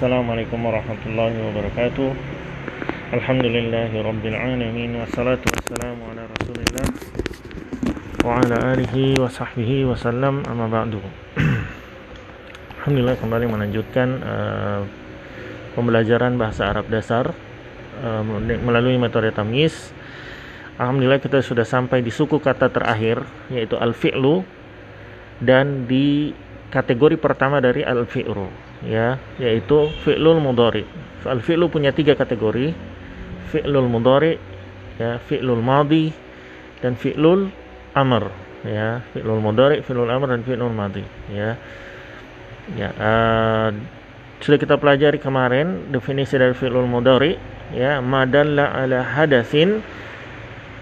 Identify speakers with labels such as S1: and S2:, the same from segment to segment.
S1: Assalamualaikum warahmatullahi wabarakatuh. Alhamdulillahi rabbil alamin. Wassalatu wassalamu ala rasulillah Wa ala alihi wa sahbihi wa sallam. Amma ba'du. Alhamdulillah kembali melanjutkan uh, Pembelajaran bahasa Arab dasar uh, Melalui metode tamyiz. Alhamdulillah kita sudah sampai di suku kata terakhir Yaitu al-fi'lu Dan di kategori pertama dari al-fi'ru ya yaitu fi'lul mudhari. Al-fi'lu punya tiga kategori. Fi'lul mudhari ya, fi'lul madhi dan fi'lul amr ya, fi'lul mudhari, fi'lul amr dan fi'lul madhi ya. Ya, uh, sudah kita pelajari kemarin definisi dari fi'lul mudhari ya, madalla ala hadatsin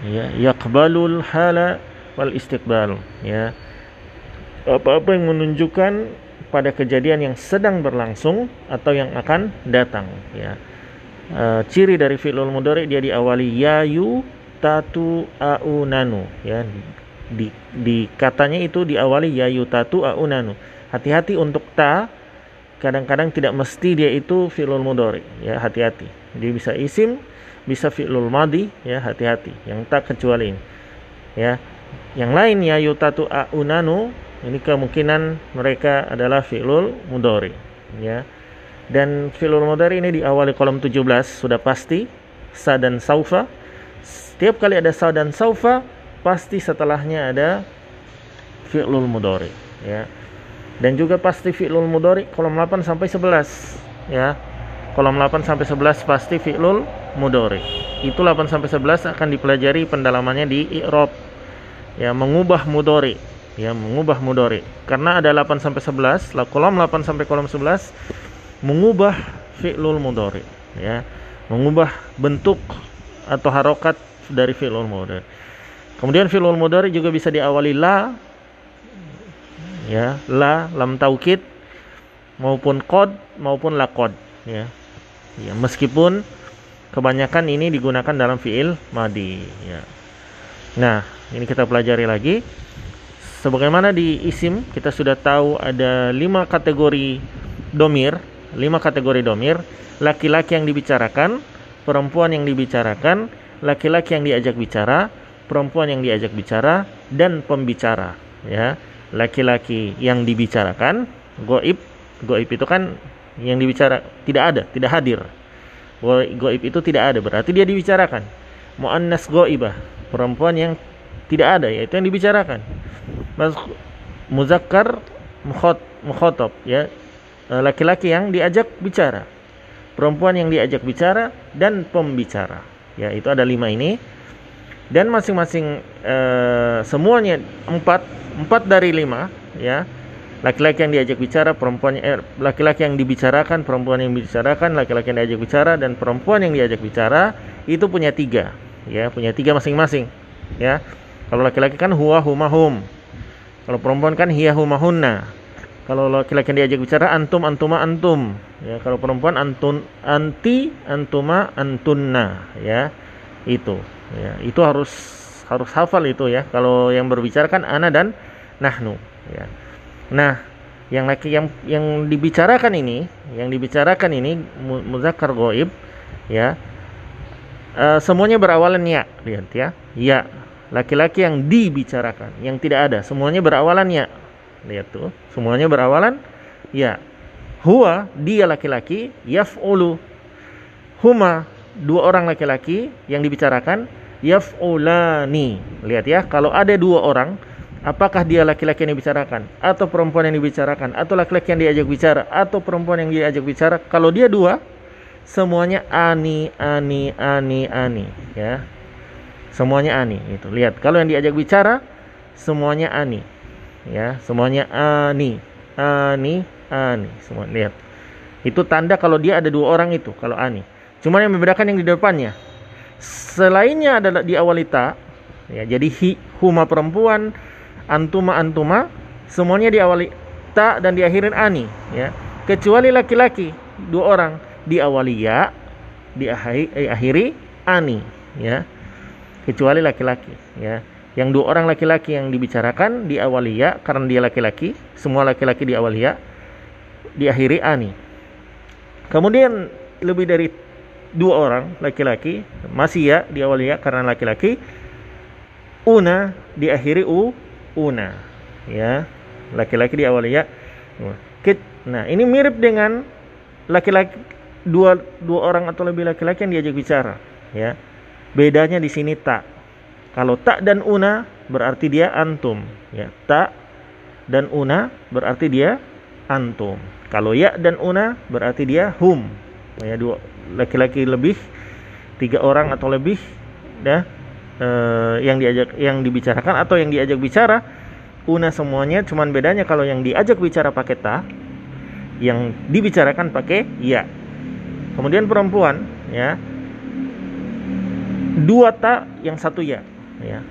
S1: ya, yaqbalul hala wal istiqbal ya apa-apa yang menunjukkan pada kejadian yang sedang berlangsung atau yang akan datang ya. E, ciri dari fi'lul mudhari dia diawali yayu tatu au nanu ya. Di, di katanya itu diawali yayu tatu au nanu hati-hati untuk ta kadang-kadang tidak mesti dia itu fi'lul mudhari ya. Hati-hati. Dia bisa isim bisa fi'lul madi ya. Hati-hati. Yang tak kecuali ini ya. Yang lain yayu tatu au nanu ini kemungkinan mereka adalah fi'lul mudhari ya. Dan fi'lul mudhari ini diawali kolom 17 sudah pasti sa dan saufa. Setiap kali ada sa dan saufa pasti setelahnya ada fi'lul mudhari ya. Dan juga pasti fi'lul mudhari kolom 8 sampai 11 ya. Kolom 8 sampai 11 pasti fi'lul mudhari. Itu 8 sampai 11 akan dipelajari pendalamannya di i'rab ya mengubah mudhari ya mengubah mudori. Karena ada 8 sampai 11 kolom 8 sampai kolom 11 mengubah fi'lul mudori ya. Mengubah bentuk atau harokat dari fi'lul mudori. Kemudian fi'lul mudori juga bisa diawali la ya la lam taukid maupun kod maupun lakod ya. Ya meskipun kebanyakan ini digunakan dalam fi'il madi ya. Nah ini kita pelajari lagi sebagaimana di isim kita sudah tahu ada lima kategori domir lima kategori domir. Laki-laki yang dibicarakan perempuan yang dibicarakan laki-laki yang diajak bicara perempuan yang diajak bicara dan pembicara ya. Laki-laki yang dibicarakan goib goib itu kan yang dibicara tidak ada tidak hadir. Goib itu tidak ada berarti dia dibicarakan. Muannas goibah perempuan yang tidak ada yaitu yang dibicarakan muzakkar mukhot mukhotob ya. E, laki-laki yang diajak bicara. Perempuan yang diajak bicara dan pembicara. Ya itu ada lima ini. Dan masing-masing e, semuanya empat empat dari lima ya. Laki-laki yang diajak bicara perempuan eh, laki-laki yang dibicarakan perempuan yang dibicarakan laki-laki yang diajak bicara dan perempuan yang diajak bicara itu punya tiga ya. Punya tiga masing-masing ya. Kalau laki-laki kan huwa huma hum kalau perempuan kan hiya huma hunna. Kalau laki-laki diajak bicara antum antuma antum. Ya, kalau perempuan antun anti antuma antunna ya. Itu. Ya, itu harus harus hafal itu ya. Kalau yang berbicara kan ana dan nahnu ya. Nah, yang laki yang yang dibicarakan ini, yang dibicarakan ini muzakkar goib ya. Uh, semuanya berawalan ya, lihat ya. Ya, laki-laki yang dibicarakan, yang tidak ada, semuanya berawalan ya. Lihat tuh, semuanya berawalan ya. Huwa dia laki-laki, yaf'ulu. Huma dua orang laki-laki yang dibicarakan, yaf'ulani. Lihat ya, kalau ada dua orang, apakah dia laki-laki yang dibicarakan atau perempuan yang dibicarakan atau laki-laki yang diajak bicara atau perempuan yang diajak bicara? Kalau dia dua, semuanya ani ani ani ani ya semuanya ani itu lihat kalau yang diajak bicara semuanya ani. Ya semuanya ani ani ani. Semua lihat. Itu tanda kalau dia ada dua orang itu kalau ani. Cuma yang membedakan yang di depannya. Selainnya adalah di awalita ya jadi hi huma perempuan antuma antuma semuanya di awali ta dan diakhirin ani ya. Kecuali laki-laki dua orang. Di awali ya di akhiri ani ya kecuali laki-laki ya. Yang dua orang laki-laki yang dibicarakan di awal ya karena dia laki-laki semua laki-laki di awal ya diakhiri ani. Kemudian lebih dari dua orang laki-laki masih ya di awal ya karena laki-laki una diakhiri u una ya. Laki-laki di awal ya nah ini mirip dengan laki-laki dua dua orang atau lebih laki-laki yang diajak bicara ya bedanya di sini tak kalau tak dan una berarti dia antum. Ya tak dan una berarti dia antum. Kalau ya dan una berarti dia hum. Ya dua laki-laki lebih tiga orang atau lebih ya. Eh, yang diajak yang dibicarakan atau yang diajak bicara una semuanya cuman bedanya kalau yang diajak bicara pakai ta yang dibicarakan pakai ya. Kemudian perempuan ya dua ta yang satu ya. Ya.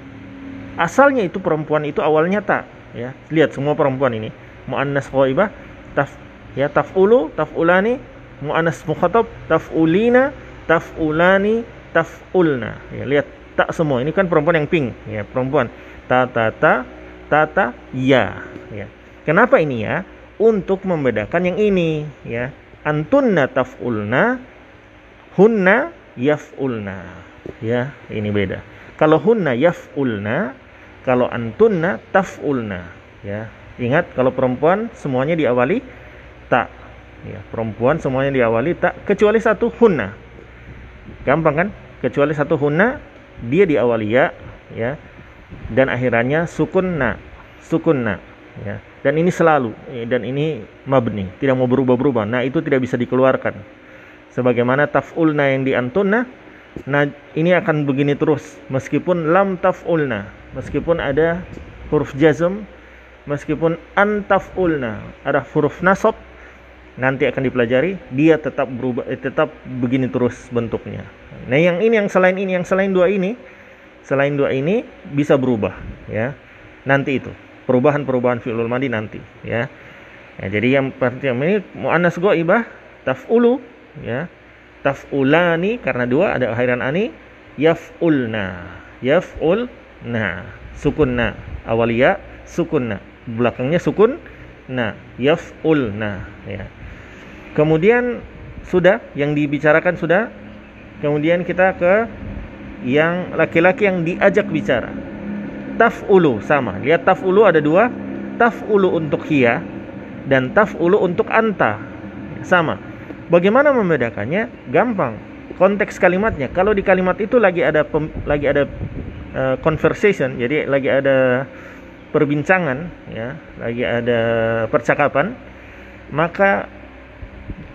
S1: Asalnya itu perempuan itu awalnya ta ya. Lihat semua perempuan ini. Muannas ghaibah taf ya tafulu tafulani. Muannas mukhatab tafulina tafulani tafulna. Ya lihat tak semua. Ini kan perempuan yang pink ya perempuan. Ta ta ta ta ta ya ya. Kenapa ini ya? Untuk membedakan yang ini ya. Antunna tafulna hunna yafulna ya ini beda. Kalau hunna yafulna kalau antunna tafulna. Ya ingat kalau perempuan semuanya diawali tak. Ya perempuan semuanya diawali tak kecuali satu hunna. Gampang kan? Kecuali satu hunna dia diawali ya ya. Dan akhirannya sukunna sukunna. Ya dan ini selalu ya, dan ini mabni tidak mau berubah-berubah. Nah itu tidak bisa dikeluarkan. Sebagaimana taf'ulna yang diantunna nah ini akan begini terus. Meskipun lam taf'ulna meskipun ada huruf jazm meskipun antaf'ulna ada huruf nasab nanti akan dipelajari dia tetap berubah eh, tetap begini terus bentuknya. Nah yang ini yang selain ini yang selain dua ini selain dua ini bisa berubah ya. Nanti itu perubahan-perubahan fi'lul madi nanti ya, ya jadi yang pertama ini muannas ghaibah taf'ulu ya taf'ulani karena dua ada akhiran ani yaf'ulna yaf'ulna sukunna awalia sukunna belakangnya sukun nah yaf'ulna ya Kemudian sudah yang dibicarakan sudah. Kemudian kita ke yang laki-laki yang diajak bicara. Taf'ulu sama. Lihat taf'ulu ada dua. Taf'ulu untuk hiya dan taf'ulu untuk anta. Sama. Bagaimana membedakannya? Gampang. Konteks kalimatnya. Kalau di kalimat itu lagi ada pem, lagi ada uh, conversation, jadi lagi ada perbincangan ya, lagi ada percakapan, maka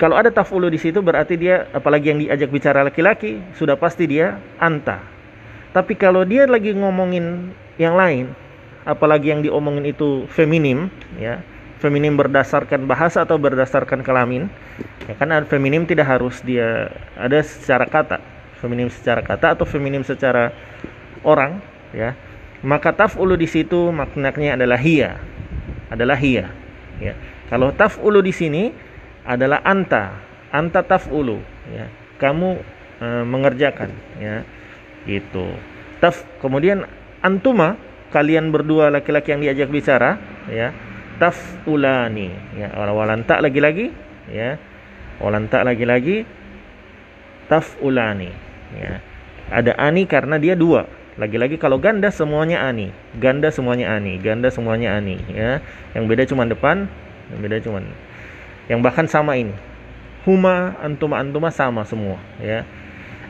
S1: kalau ada tafulu di situ berarti dia apalagi yang diajak bicara laki-laki sudah pasti dia anta. Tapi kalau dia lagi ngomongin yang lain, apalagi yang diomongin itu feminim, ya, feminim berdasarkan bahasa atau berdasarkan kelamin, ya kan feminim tidak harus dia ada secara kata, feminim secara kata atau feminim secara orang, ya. Maka tafulu di situ maknanya adalah hia, adalah hia, ya. Kalau tafulu di sini adalah anta. Anta taf'ulu ya. Kamu e, mengerjakan ya. Itu taf kemudian antuma kalian berdua laki-laki yang diajak bicara ya taf'ulani. Ya walanta lagi-lagi ya. Walanta lagi-lagi taf'ulani. Ya. Ada ani karena dia dua. Lagi-lagi kalau ganda semuanya ani. Ganda semuanya ani. Ganda semuanya ani ya. Yang beda cuma depan yang beda cuma yang bahkan sama ini. Huma antuma antuma sama semua ya.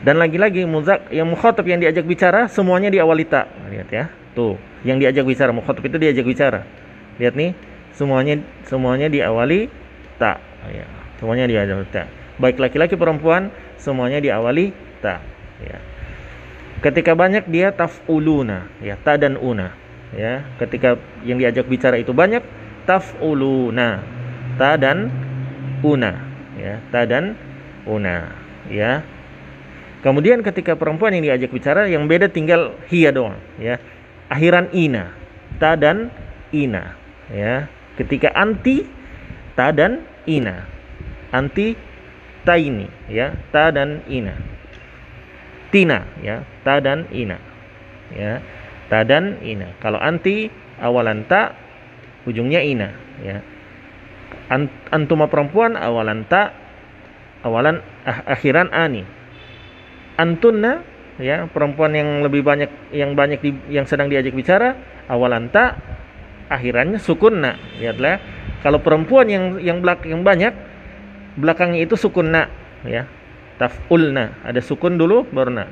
S1: Dan lagi-lagi muzak yang mukhatab yang diajak bicara semuanya diawali tak. Lihat ya. Tuh yang diajak bicara mukhatab itu diajak bicara. Lihat nih semuanya semuanya diawali tak. Ya semuanya diawali tak. Baik laki-laki perempuan semuanya diawali tak. Ya ketika banyak dia tafuluna. Ya ta dan una. Ya ketika yang diajak bicara itu banyak tafuluna. Ta dan una. Ya ta dan una. Ya. Kemudian ketika perempuan yang diajak bicara yang beda tinggal hiya doang. Ya. Akhiran ina. Ta dan ina. Ya ketika anti ta dan ina. Anti ta ini ya. Ta dan ina. Tina ya. Ta dan ina ya. Ta dan ina. Kalau anti awalan ta ujungnya ina ya. Antuma perempuan awalan ta awalan ah, akhiran ani. Antunna ya perempuan yang lebih banyak yang banyak di, yang sedang diajak bicara awalan ta akhirannya sukunna. Lihatlah kalau perempuan yang yang belak yang banyak belakangnya itu sukunna ya. Tafulna ada sukun dulu baru na.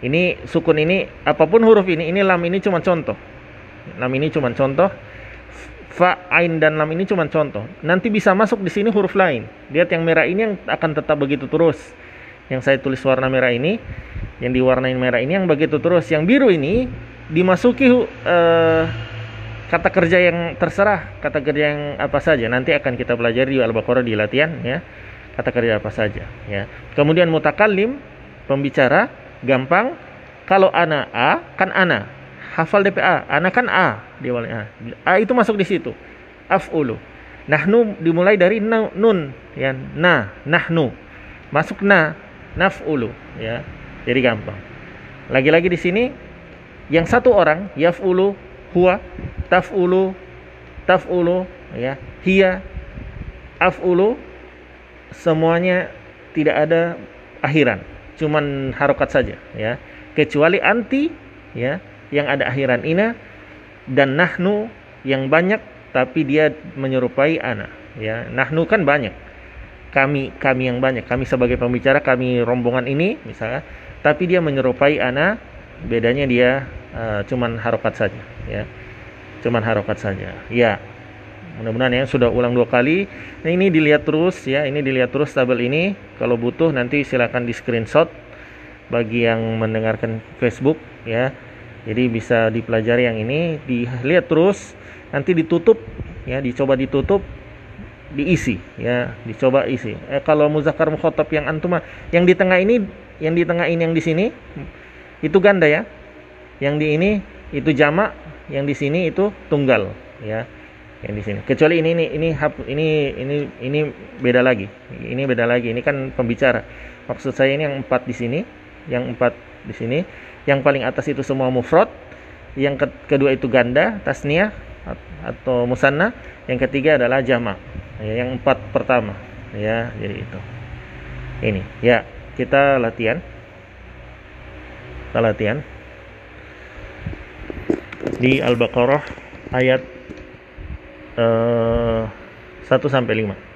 S1: Ini sukun ini apa pun huruf ini ini lam ini cuma contoh. Lam ini cuma contoh fa ain dan lam ini cuma contoh. Nanti bisa masuk di sini huruf lain. Lihat yang merah ini yang akan tetap begitu terus. Yang saya tulis warna merah ini yang diwarnain merah ini yang begitu terus. Yang biru ini dimasuki uh, kata kerja yang terserah kata kerja yang apa saja. Nanti akan kita pelajari di al-baqarah di latihan ya. Kata kerja apa saja ya. Kemudian mutakallim pembicara gampang. Kalau ana a kan ana. Hafal DPA ana kan a di awalnya a. a itu masuk di situ. Afulu. Nahnu dimulai dari nun ya. Na nahnu. Masuk na nafulu ya. Jadi gampang. Lagi-lagi di sini yang satu orang yafulu huwa tafulu tafulu ya. Hiya afulu. Semuanya tidak ada akhiran cuman harokat saja ya. Kecuali anti ya yang ada akhiran ina dan nahnu yang banyak tapi dia menyerupai ana ya. Nahnu kan banyak. Kami kami yang banyak. Kami sebagai pembicara kami rombongan ini misalnya tapi dia menyerupai ana bedanya dia uh, cuman harokat saja ya. Cuman harokat saja ya. Mudah-mudahan ya sudah ulang dua kali. Nah, ini dilihat terus ya. Ini dilihat terus tabel ini. Kalau butuh nanti silakan di screenshot bagi yang mendengarkan Facebook ya. Jadi bisa dipelajari yang ini. Dilihat terus nanti ditutup ya. Dicoba ditutup diisi ya. Dicoba isi. Eh, kalau muzakkar mukhatab yang antum yang di tengah ini yang di tengah ini yang di sini itu ganda ya yang di ini itu jamak yang di sini itu tunggal ya. Yang di sini. Kecuali ini ini ini ini ini ini beda lagi. Ini beda lagi. Ini kan pembicara. Maksud saya ini yang empat di sini yang empat di sini. Yang paling atas itu semua mufrad. Yang ke kedua itu ganda tasniah atau musanna. Yang ketiga adalah jamak ya, yang empat pertama ya jadi itu. Ini ya kita latihan. Kita latihan di Al-Baqarah ayat uh, eh, 1 sampai 5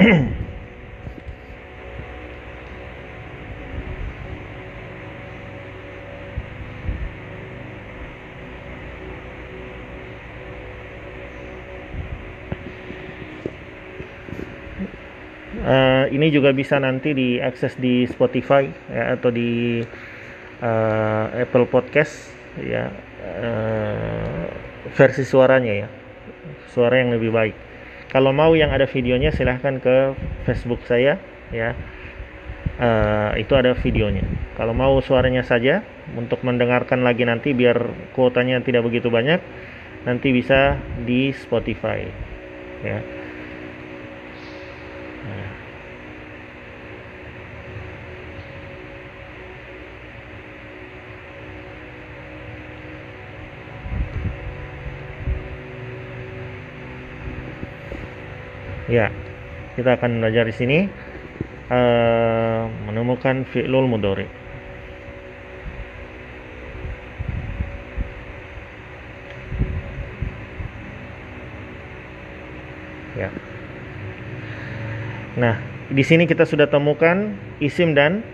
S1: ini juga bisa nanti diakses di Spotify ya, atau di uh, Apple Podcast ya uh, versi suaranya ya. Suara yang lebih baik. Kalau mau yang ada videonya silahkan ke Facebook saya ya. Uh, itu ada videonya. Kalau mau suaranya saja untuk mendengarkan lagi nanti biar kuotanya tidak begitu banyak nanti bisa di Spotify ya Ya, kita akan belajar di sini uh, menemukan fi'lul mudhari. Ya. Nah, di sini kita sudah temukan isim dan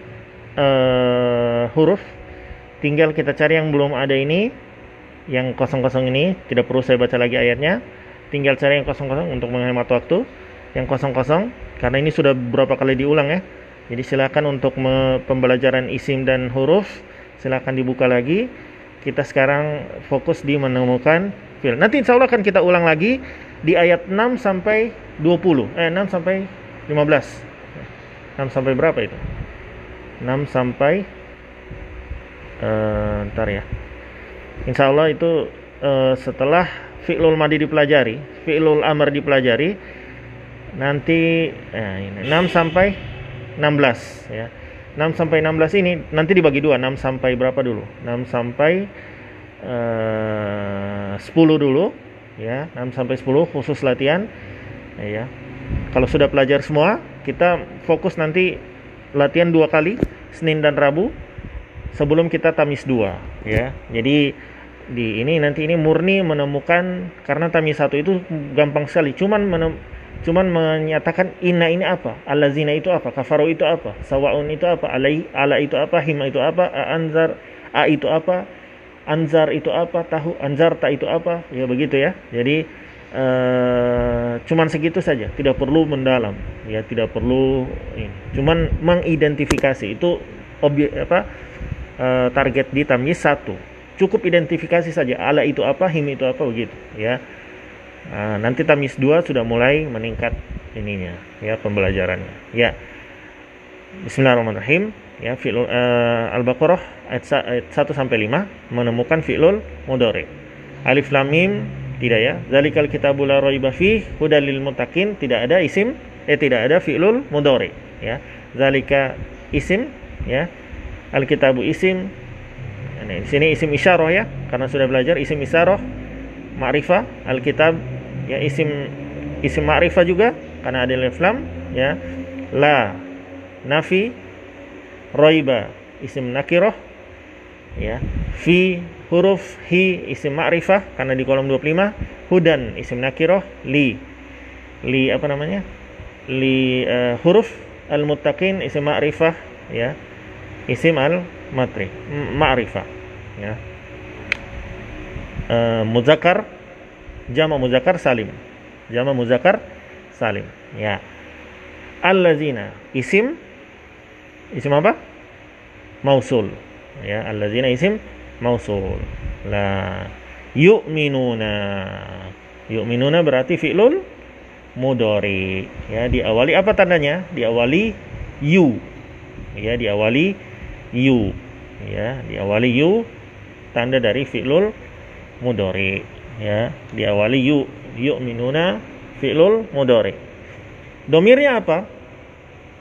S1: uh, huruf. Tinggal kita cari yang belum ada ini, yang kosong-kosong ini. Tidak perlu saya baca lagi ayatnya. Tinggal cari yang kosong-kosong untuk menghemat waktu yang kosong-kosong karena ini sudah beberapa kali diulang ya. Jadi silakan untuk pembelajaran isim dan huruf silakan dibuka lagi. Kita sekarang fokus di menemukan fil. Nanti insya Allah akan kita ulang lagi di ayat 6 sampai 20. Eh 6 sampai 15. 6 sampai berapa itu? 6 sampai uh, ntar ya. Insya Allah itu uh, setelah fi'lul madi dipelajari, fi'lul amr dipelajari, nanti eh, ini, 6 sampai 16 ya. 6 sampai 16 ini nanti dibagi dua 6 sampai berapa dulu? 6 sampai eh, uh, 10 dulu ya. 6 sampai 10 khusus latihan ya. Kalau sudah pelajar semua kita fokus nanti latihan dua kali Senin dan Rabu sebelum kita tamis dua ya. Jadi di ini nanti ini murni menemukan karena tamis satu itu gampang sekali. Cuman menem, cuman menyatakan inna ini apa allazina itu apa kafaru itu apa sawaun itu apa alai ala itu apa hima itu apa anzar a itu apa anzar itu apa tahu anzar tak itu apa ya begitu ya jadi uh, cuman segitu saja tidak perlu mendalam ya tidak perlu ini cuman mengidentifikasi itu objek apa uh, target di tamyiz satu cukup identifikasi saja ala itu apa him itu apa begitu ya Nah, nanti tamis 2 sudah mulai meningkat ininya ya pembelajarannya. Ya. Bismillahirrahmanirrahim. Ya, fi'lul uh, Al-Baqarah ayat, ayat 1 sampai 5 menemukan fi'lul mudhari. Alif lam mim tidak ya. Zalikal kitabul la raiba fi muttaqin tidak ada isim eh tidak ada fi'lul mudhari ya. Zalika isim ya. Al-kitabu isim ini sini isim isyarah ya karena sudah belajar isim isyarah ma'rifah al-kitab ya isim isim ma'rifah juga karena ada alif lam ya. La nafi roiba isim nakirah ya. Fi huruf hi isim ma'rifah karena di kolom 25 hudan isim nakirah li. Li apa namanya? Li uh, huruf al muttaqin isim ma'rifah ya. Isim al matri ma'rifah ya. Uh, muzakkar jama muzakkar salim. Jama muzakkar salim. Ya. Allazina isim isim apa? Mausul. Ya, allazina isim mausul. La yu'minuna. Yu'minuna berarti fi'lul mudori. Ya, diawali apa tandanya? Diawali yu. Ya, diawali yu. Ya, diawali yu tanda dari fi'lul mudori ya diawali yu minuna fi'lul mudori domirnya apa?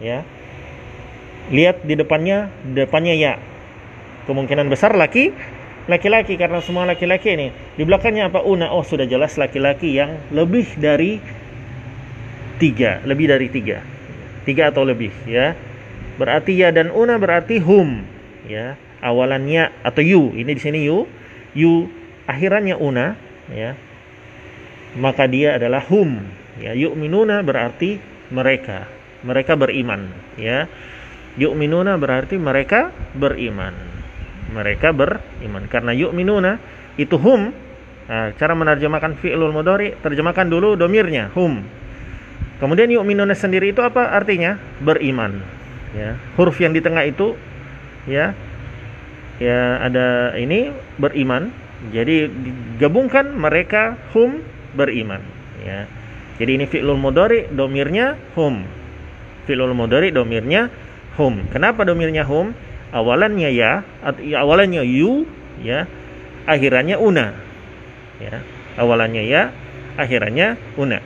S1: Ya lihat di depannya depannya ya. Kemungkinan besar laki laki-laki karena semua laki-laki ini. Di belakangnya apa? Una. Oh sudah jelas laki-laki yang lebih dari tiga lebih dari tiga. Tiga atau lebih ya. Berarti ya dan una berarti hum ya. Awalannya atau yu. Ini di sini yu yu akhirannya una ya. Maka dia adalah hum. Ya yu'minuna berarti mereka. Mereka beriman. Ya. Yu'minuna berarti mereka beriman. Mereka beriman. Karena yu'minuna itu hum. Nah, cara menerjemahkan fi'lul mudhari terjemahkan dulu domirnya hum. Kemudian yu'minuna sendiri itu apa artinya? Beriman. Ya. Huruf yang di tengah itu ya ya ada ini beriman jadi digabungkan mereka hum beriman ya. Jadi ini fi'lul mudhari domirnya hum. Fi'lul mudhari domirnya hum. Kenapa domirnya hum? Awalannya ya, ya, awalannya yu ya, akhirannya una. Ya, awalannya ya, akhirannya una.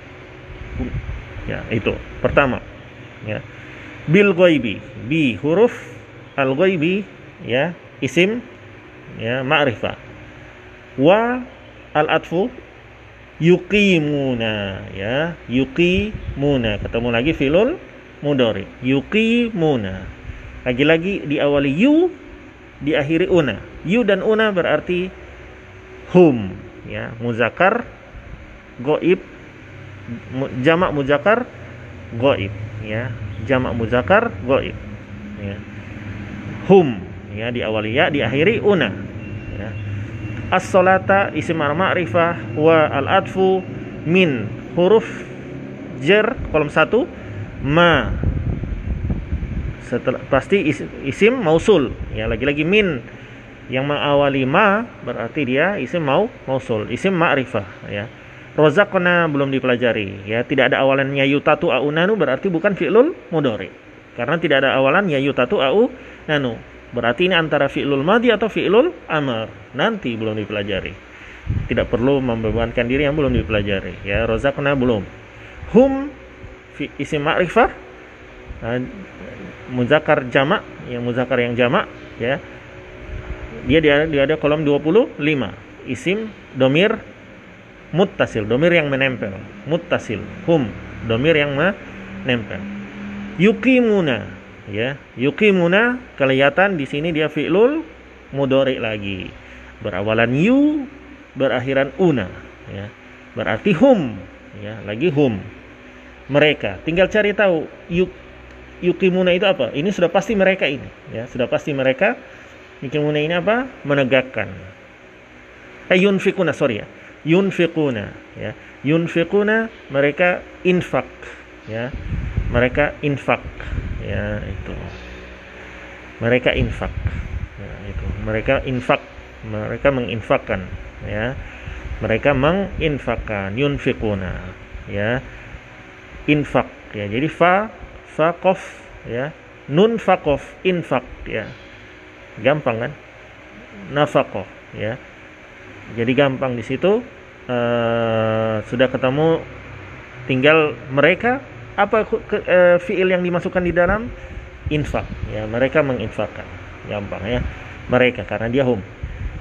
S1: Ya, itu pertama. Ya. Bil ghaibi, bi huruf al ghaibi ya, isim ya, ma'rifah wa al atfu yuqimuna ya. Yuqimuna. Ketemu lagi filul mudori yuqimuna. Lagi-lagi diawali yu diakhiri una. Yu dan una berarti hum ya. Muzakkar goib. Jamak muzakkar goib ya. Jamak muzakkar goib ya. Hum ya diawali ya diakhiri una ya as-salata isim ma'rifah wa al-adfu min huruf jar kolom satu ma. Setelah pasti isim mausul. Ya lagi-lagi min yang mengawali ma berarti dia isim mau mausul isim ma'rifah ya. Rozakna belum dipelajari ya. Tidak ada awalannya yutatu au nanu berarti bukan fi'lul mudhari. Karena tidak ada awalan ya yutatu au nanu Berarti ini antara fi'lul madi atau fi'lul amr. Nanti belum dipelajari. Tidak perlu membebankan diri yang belum dipelajari. Ya, rozakna belum. Hum fi isim ma'rifah uh, muzakkar jamak yang muzakkar yang jamak ya dia dia dia ada kolom 25 isim domir muttasil domir yang menempel muttasil hum domir yang menempel yukimuna ya. Yukimuna kelihatan di sini dia fi'lul mudhari lagi. Berawalan yu berakhiran una. Ya. Berarti hum. Ya lagi hum. Mereka. Tinggal cari tahu yuk yukimuna itu apa? Ini sudah pasti mereka ini. Ya sudah pasti mereka. Yukimuna ini apa? Menegakkan. Eh yunfikuna sorry ya. Yunfikuna ya. Yunfikuna mereka infak. Ya. Mereka infak ya itu. Mereka infak. Ya, itu. Mereka infak. Mereka menginfakkan ya. Mereka menginfakkan yunfikuna. Ya. Infak. Ya jadi fa fakof ya. Nun fakof infak. Ya. Gampang kan? Nafakoh ya. Jadi gampang di situ. Uh, sudah ketemu tinggal mereka apa ke, uh, fiil yang dimasukkan di dalam? Infak. Ya mereka menginfakkan. Gampang ya. Mereka karena dia hum.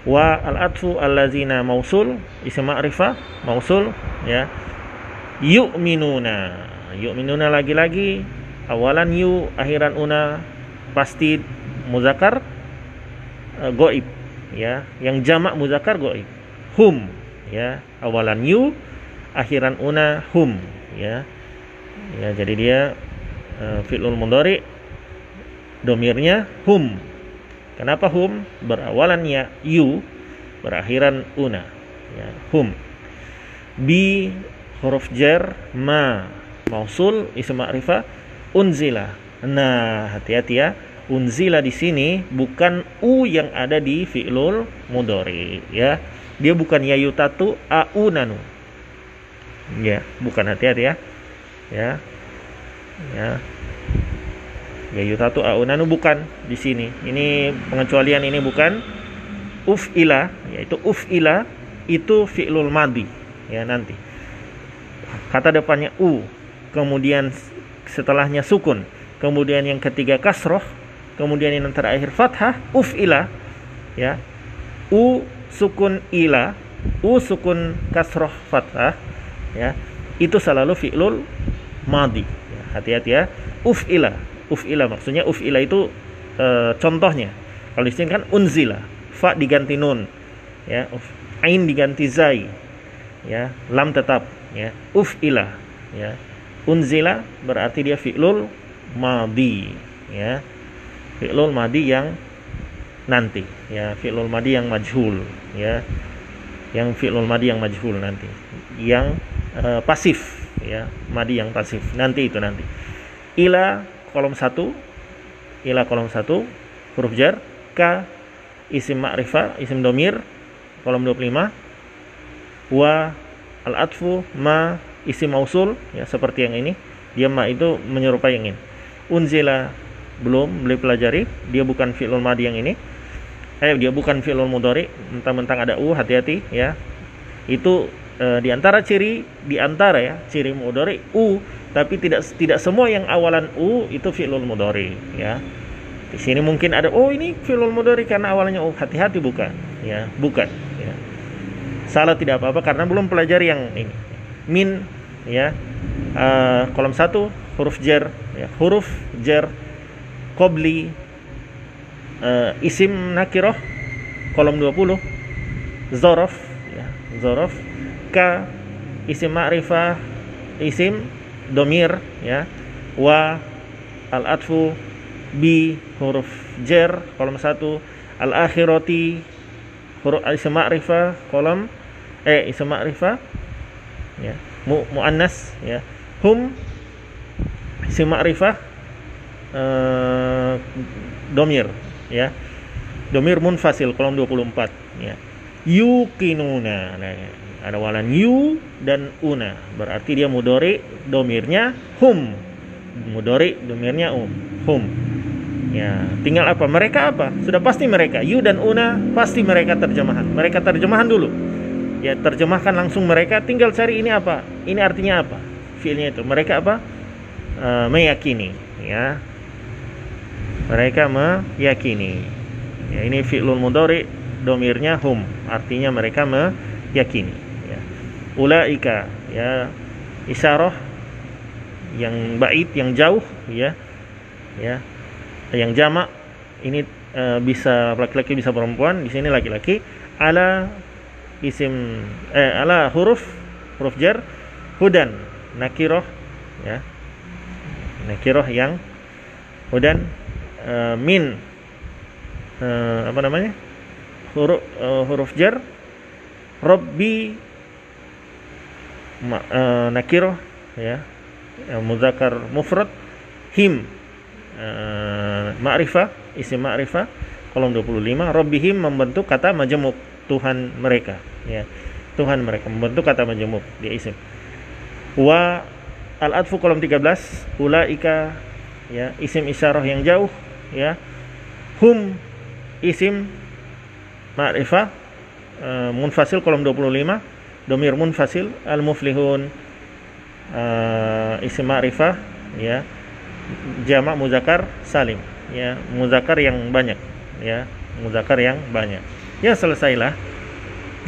S1: Wa al atfu allazina mausul isim ma'rifah mausul ya. Yu'minuna. Yu'minuna lagi-lagi. Awalan yu akhiran una. Pasti muzakkar uh, goib ya. Yang jamak muzakkar goib. Hum ya. Awalan yu akhiran una hum ya ya jadi dia uh, fi'lul mudhari domirnya hum. Kenapa hum? Berawalan ya yu berakhiran una. Ya hum. Bi huruf jar ma. Mausul isim ma'rifah unzila. Nah hati-hati ya. Unzila di sini bukan u yang ada di fi'lul mudhari ya. Dia bukan yayutatu aunanu ya bukan. Hati-hati ya ya. Ya. Ya yutatu aunanu bukan di sini. Ini pengecualian ini bukan uf ila yaitu uf ila itu fi'lul madi ya nanti. Kata depannya u kemudian setelahnya sukun. Kemudian yang ketiga kasroh kemudian yang terakhir fathah uf ila. Ya. U sukun ila u sukun kasroh fathah. Ya. Itu selalu fi'lul madi. Ya, hati-hati ya. Uf'ila. Uf'ila maksudnya uf'ila itu e, contohnya. Kalau di sini kan unzila. Fa diganti nun. Ya uf, ain diganti zai. Ya lam tetap. Ya uf'ila. Ya unzila berarti dia fi'lul madi. Ya fi'lul madi yang nanti. Ya fi'lul madi yang majhul. Ya yang fi'lul madi yang majhul nanti. Yang uh, pasif ya madi yang pasif. Nanti itu nanti. Ila kolom satu ila kolom satu huruf jar k isim ma'rifah isim domir kolom 25 wa al atfu ma isim mausul ya seperti yang ini. Dia ma itu menyerupai yang ini. Unzila belum beli pelajari. Dia bukan fi'lul madi yang ini. Eh dia bukan fi'lul mudhari. Mentang-mentang ada u hati-hati ya. Itu e, di antara ciri di antara ya ciri mudhari u tapi tidak tidak semua yang awalan u itu fi'lul mudhari ya. Di sini mungkin ada oh ini fi'lul mudhari karena awalnya u. Hati-hati bukan ya bukan ya. Salah tidak apa-apa karena belum pelajari yang ini. Min ya e, kolom satu huruf jar ya. Huruf jar kobli e, isim nakiroh kolom 20 zorof ya zorof ka isim ma'rifah isim domir ya. Wa al atfu bi huruf jer kolom satu. Al akhirati huruf isim ma'rifah kolom eh isim ma'rifah ya. Mu muannas ya. Hum isim ma'rifah uh, domir ya. Domir munfasil kolom 24 ya. Yukinuna nah, ada walan yu dan una. Berarti dia mudori domirnya hum. Mudori domirnya um. Hum. Ya tinggal apa? Mereka apa? Sudah pasti mereka. Yu dan una pasti mereka terjemahan. Mereka terjemahan dulu. Ya terjemahkan langsung mereka. Tinggal cari ini apa? Ini artinya apa? Fiilnya itu. Mereka apa? Uh, meyakini. Ya. Mereka meyakini. Ya ini fi'lul mudhari domirnya hum. Artinya mereka meyakini. ya ulaika ya. Isyarah yang bait yang jauh ya. Ya. Yang jamak ini e, bisa laki-laki bisa perempuan di sini laki-laki. Ala isim eh ala huruf huruf jar hudan nakiroh ya. Nakiroh yang hudan e, min e, apa namanya? Huruf e, huruf jar robbi ma, e, nakiroh ya. Muzakkar mufrad him. Uh, ma'rifah isim ma'rifah kolom 25 rabbihim membentuk kata majemuk Tuhan mereka ya. Tuhan mereka membentuk kata majemuk dia isim. Wa al adfu kolom 13 ulaika ya isim isyarah yang jauh ya. Hum isim ma'rifah uh, munfasil kolom 25 domir munfasil al muflihun uh, isim ma'rifah ya. Jamak muzakkar salim ya. Muzakkar yang banyak ya. Muzakkar yang banyak. Ya selesailah.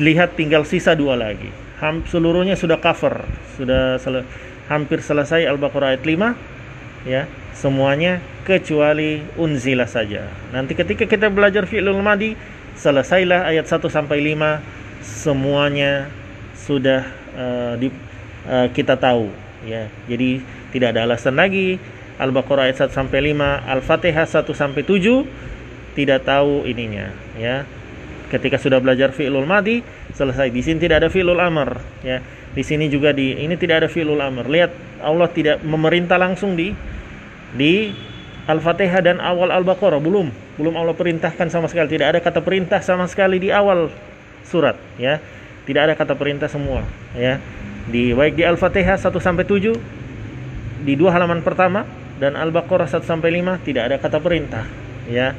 S1: Lihat tinggal sisa dua lagi. Ham, seluruhnya sudah cover sudah sel hampir selesai Al-Baqarah ayat 5 ya. Semuanya kecuali unzila saja. Nanti ketika kita belajar fi'lul madi selesailah ayat 1 sampai 5 semuanya sudah uh, di, uh, kita tahu ya jadi tidak ada alasan lagi Al-Baqarah ayat 1 sampai 5, Al-Fatihah 1 sampai 7 tidak tahu ininya ya. Ketika sudah belajar fi'lul madi, selesai. Di sini tidak ada fi'lul amr ya. Di sini juga di ini tidak ada fi'lul amr. Lihat Allah tidak memerintah langsung di di Al-Fatihah dan awal Al-Baqarah belum. Belum Allah perintahkan sama sekali. Tidak ada kata perintah sama sekali di awal surat ya. Tidak ada kata perintah semua ya. Di baik di Al-Fatihah 1 sampai 7 di dua halaman pertama dan Al-Baqarah 1 sampai 5 tidak ada kata perintah, ya.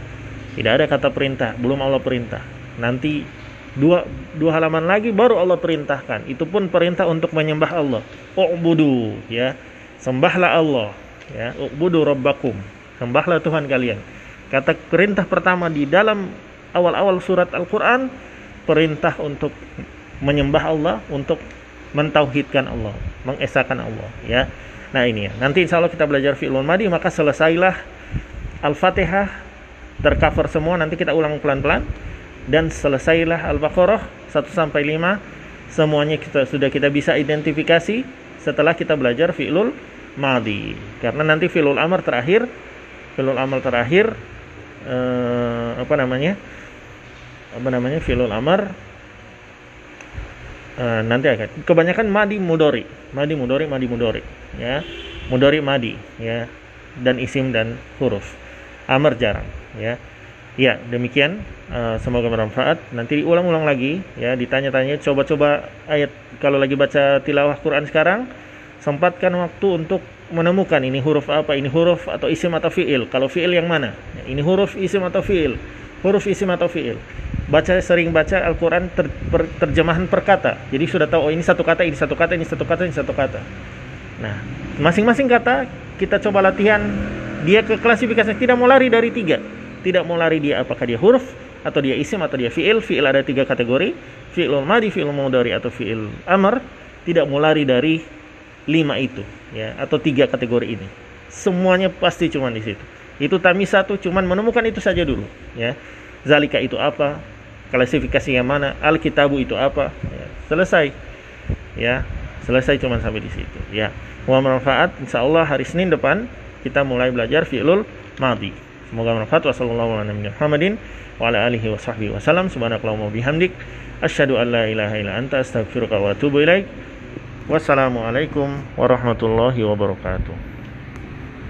S1: Tidak ada kata perintah, belum Allah perintah. Nanti dua dua halaman lagi baru Allah perintahkan. Itu pun perintah untuk menyembah Allah. U'budu, ya. Sembahlah Allah, ya. U'budu rabbakum. Sembahlah Tuhan kalian. Kata perintah pertama di dalam awal-awal surat Al-Qur'an perintah untuk menyembah Allah, untuk mentauhidkan Allah, mengesahkan Allah, ya. Nah ini ya. Nanti insya Allah kita belajar fi'lul madi maka selesailah Al-Fatihah tercover semua nanti kita ulang pelan-pelan dan selesailah Al-Baqarah 1 sampai 5 semuanya kita sudah kita bisa identifikasi setelah kita belajar fi'lul madi. Karena nanti fi'lul amr terakhir fi'lul amr terakhir eh, apa namanya? apa namanya fi'lul amr uh, nanti akan. Kebanyakan madi mudori. Madi mudori madi mudori. Ya. Mudori madi. Ya. Dan isim dan huruf. Amr jarang. Ya. Ya demikian. Uh, semoga bermanfaat. Nanti diulang-ulang lagi. Ya ditanya-tanya. Coba-coba ayat. Kalau lagi baca tilawah Quran sekarang sempatkan waktu untuk menemukan ini huruf apa ini huruf atau isim atau fiil. Kalau fiil yang mana? Ini huruf isim atau fiil. Huruf isim atau fiil baca sering baca Al-Quran ter, per, terjemahan per kata. Jadi sudah tahu oh ini satu kata, ini satu kata, ini satu kata, ini satu kata. Nah, masing-masing kata kita coba latihan dia ke klasifikasi tidak mau lari dari tiga. Tidak mau lari dia apakah dia huruf atau dia isim atau dia fiil. Fiil ada tiga kategori. Fiilul madi, fiil mudari atau fiil amr. Tidak mau lari dari lima itu ya atau tiga kategori ini. Semuanya pasti cuma di situ. Itu tamis satu cuman menemukan itu saja dulu ya. Zalika itu apa? Klasifikasi yang mana? Alkitabu itu apa? Ya, selesai. Ya selesai cuma sampai di situ. Ya wa manfaat insyaallah hari Senin depan kita mulai belajar fi'lul madi semoga bermanfaat. Wassalamualaikum warahmatullahi wa ala alihi wa sahbihi wasallam subhanakallahumma bihamdik. Asyhadu an la ilaha illa anta astaghfiruka wa atubu ilaik. Wassalamualaikum warahmatullahi wabarakatuh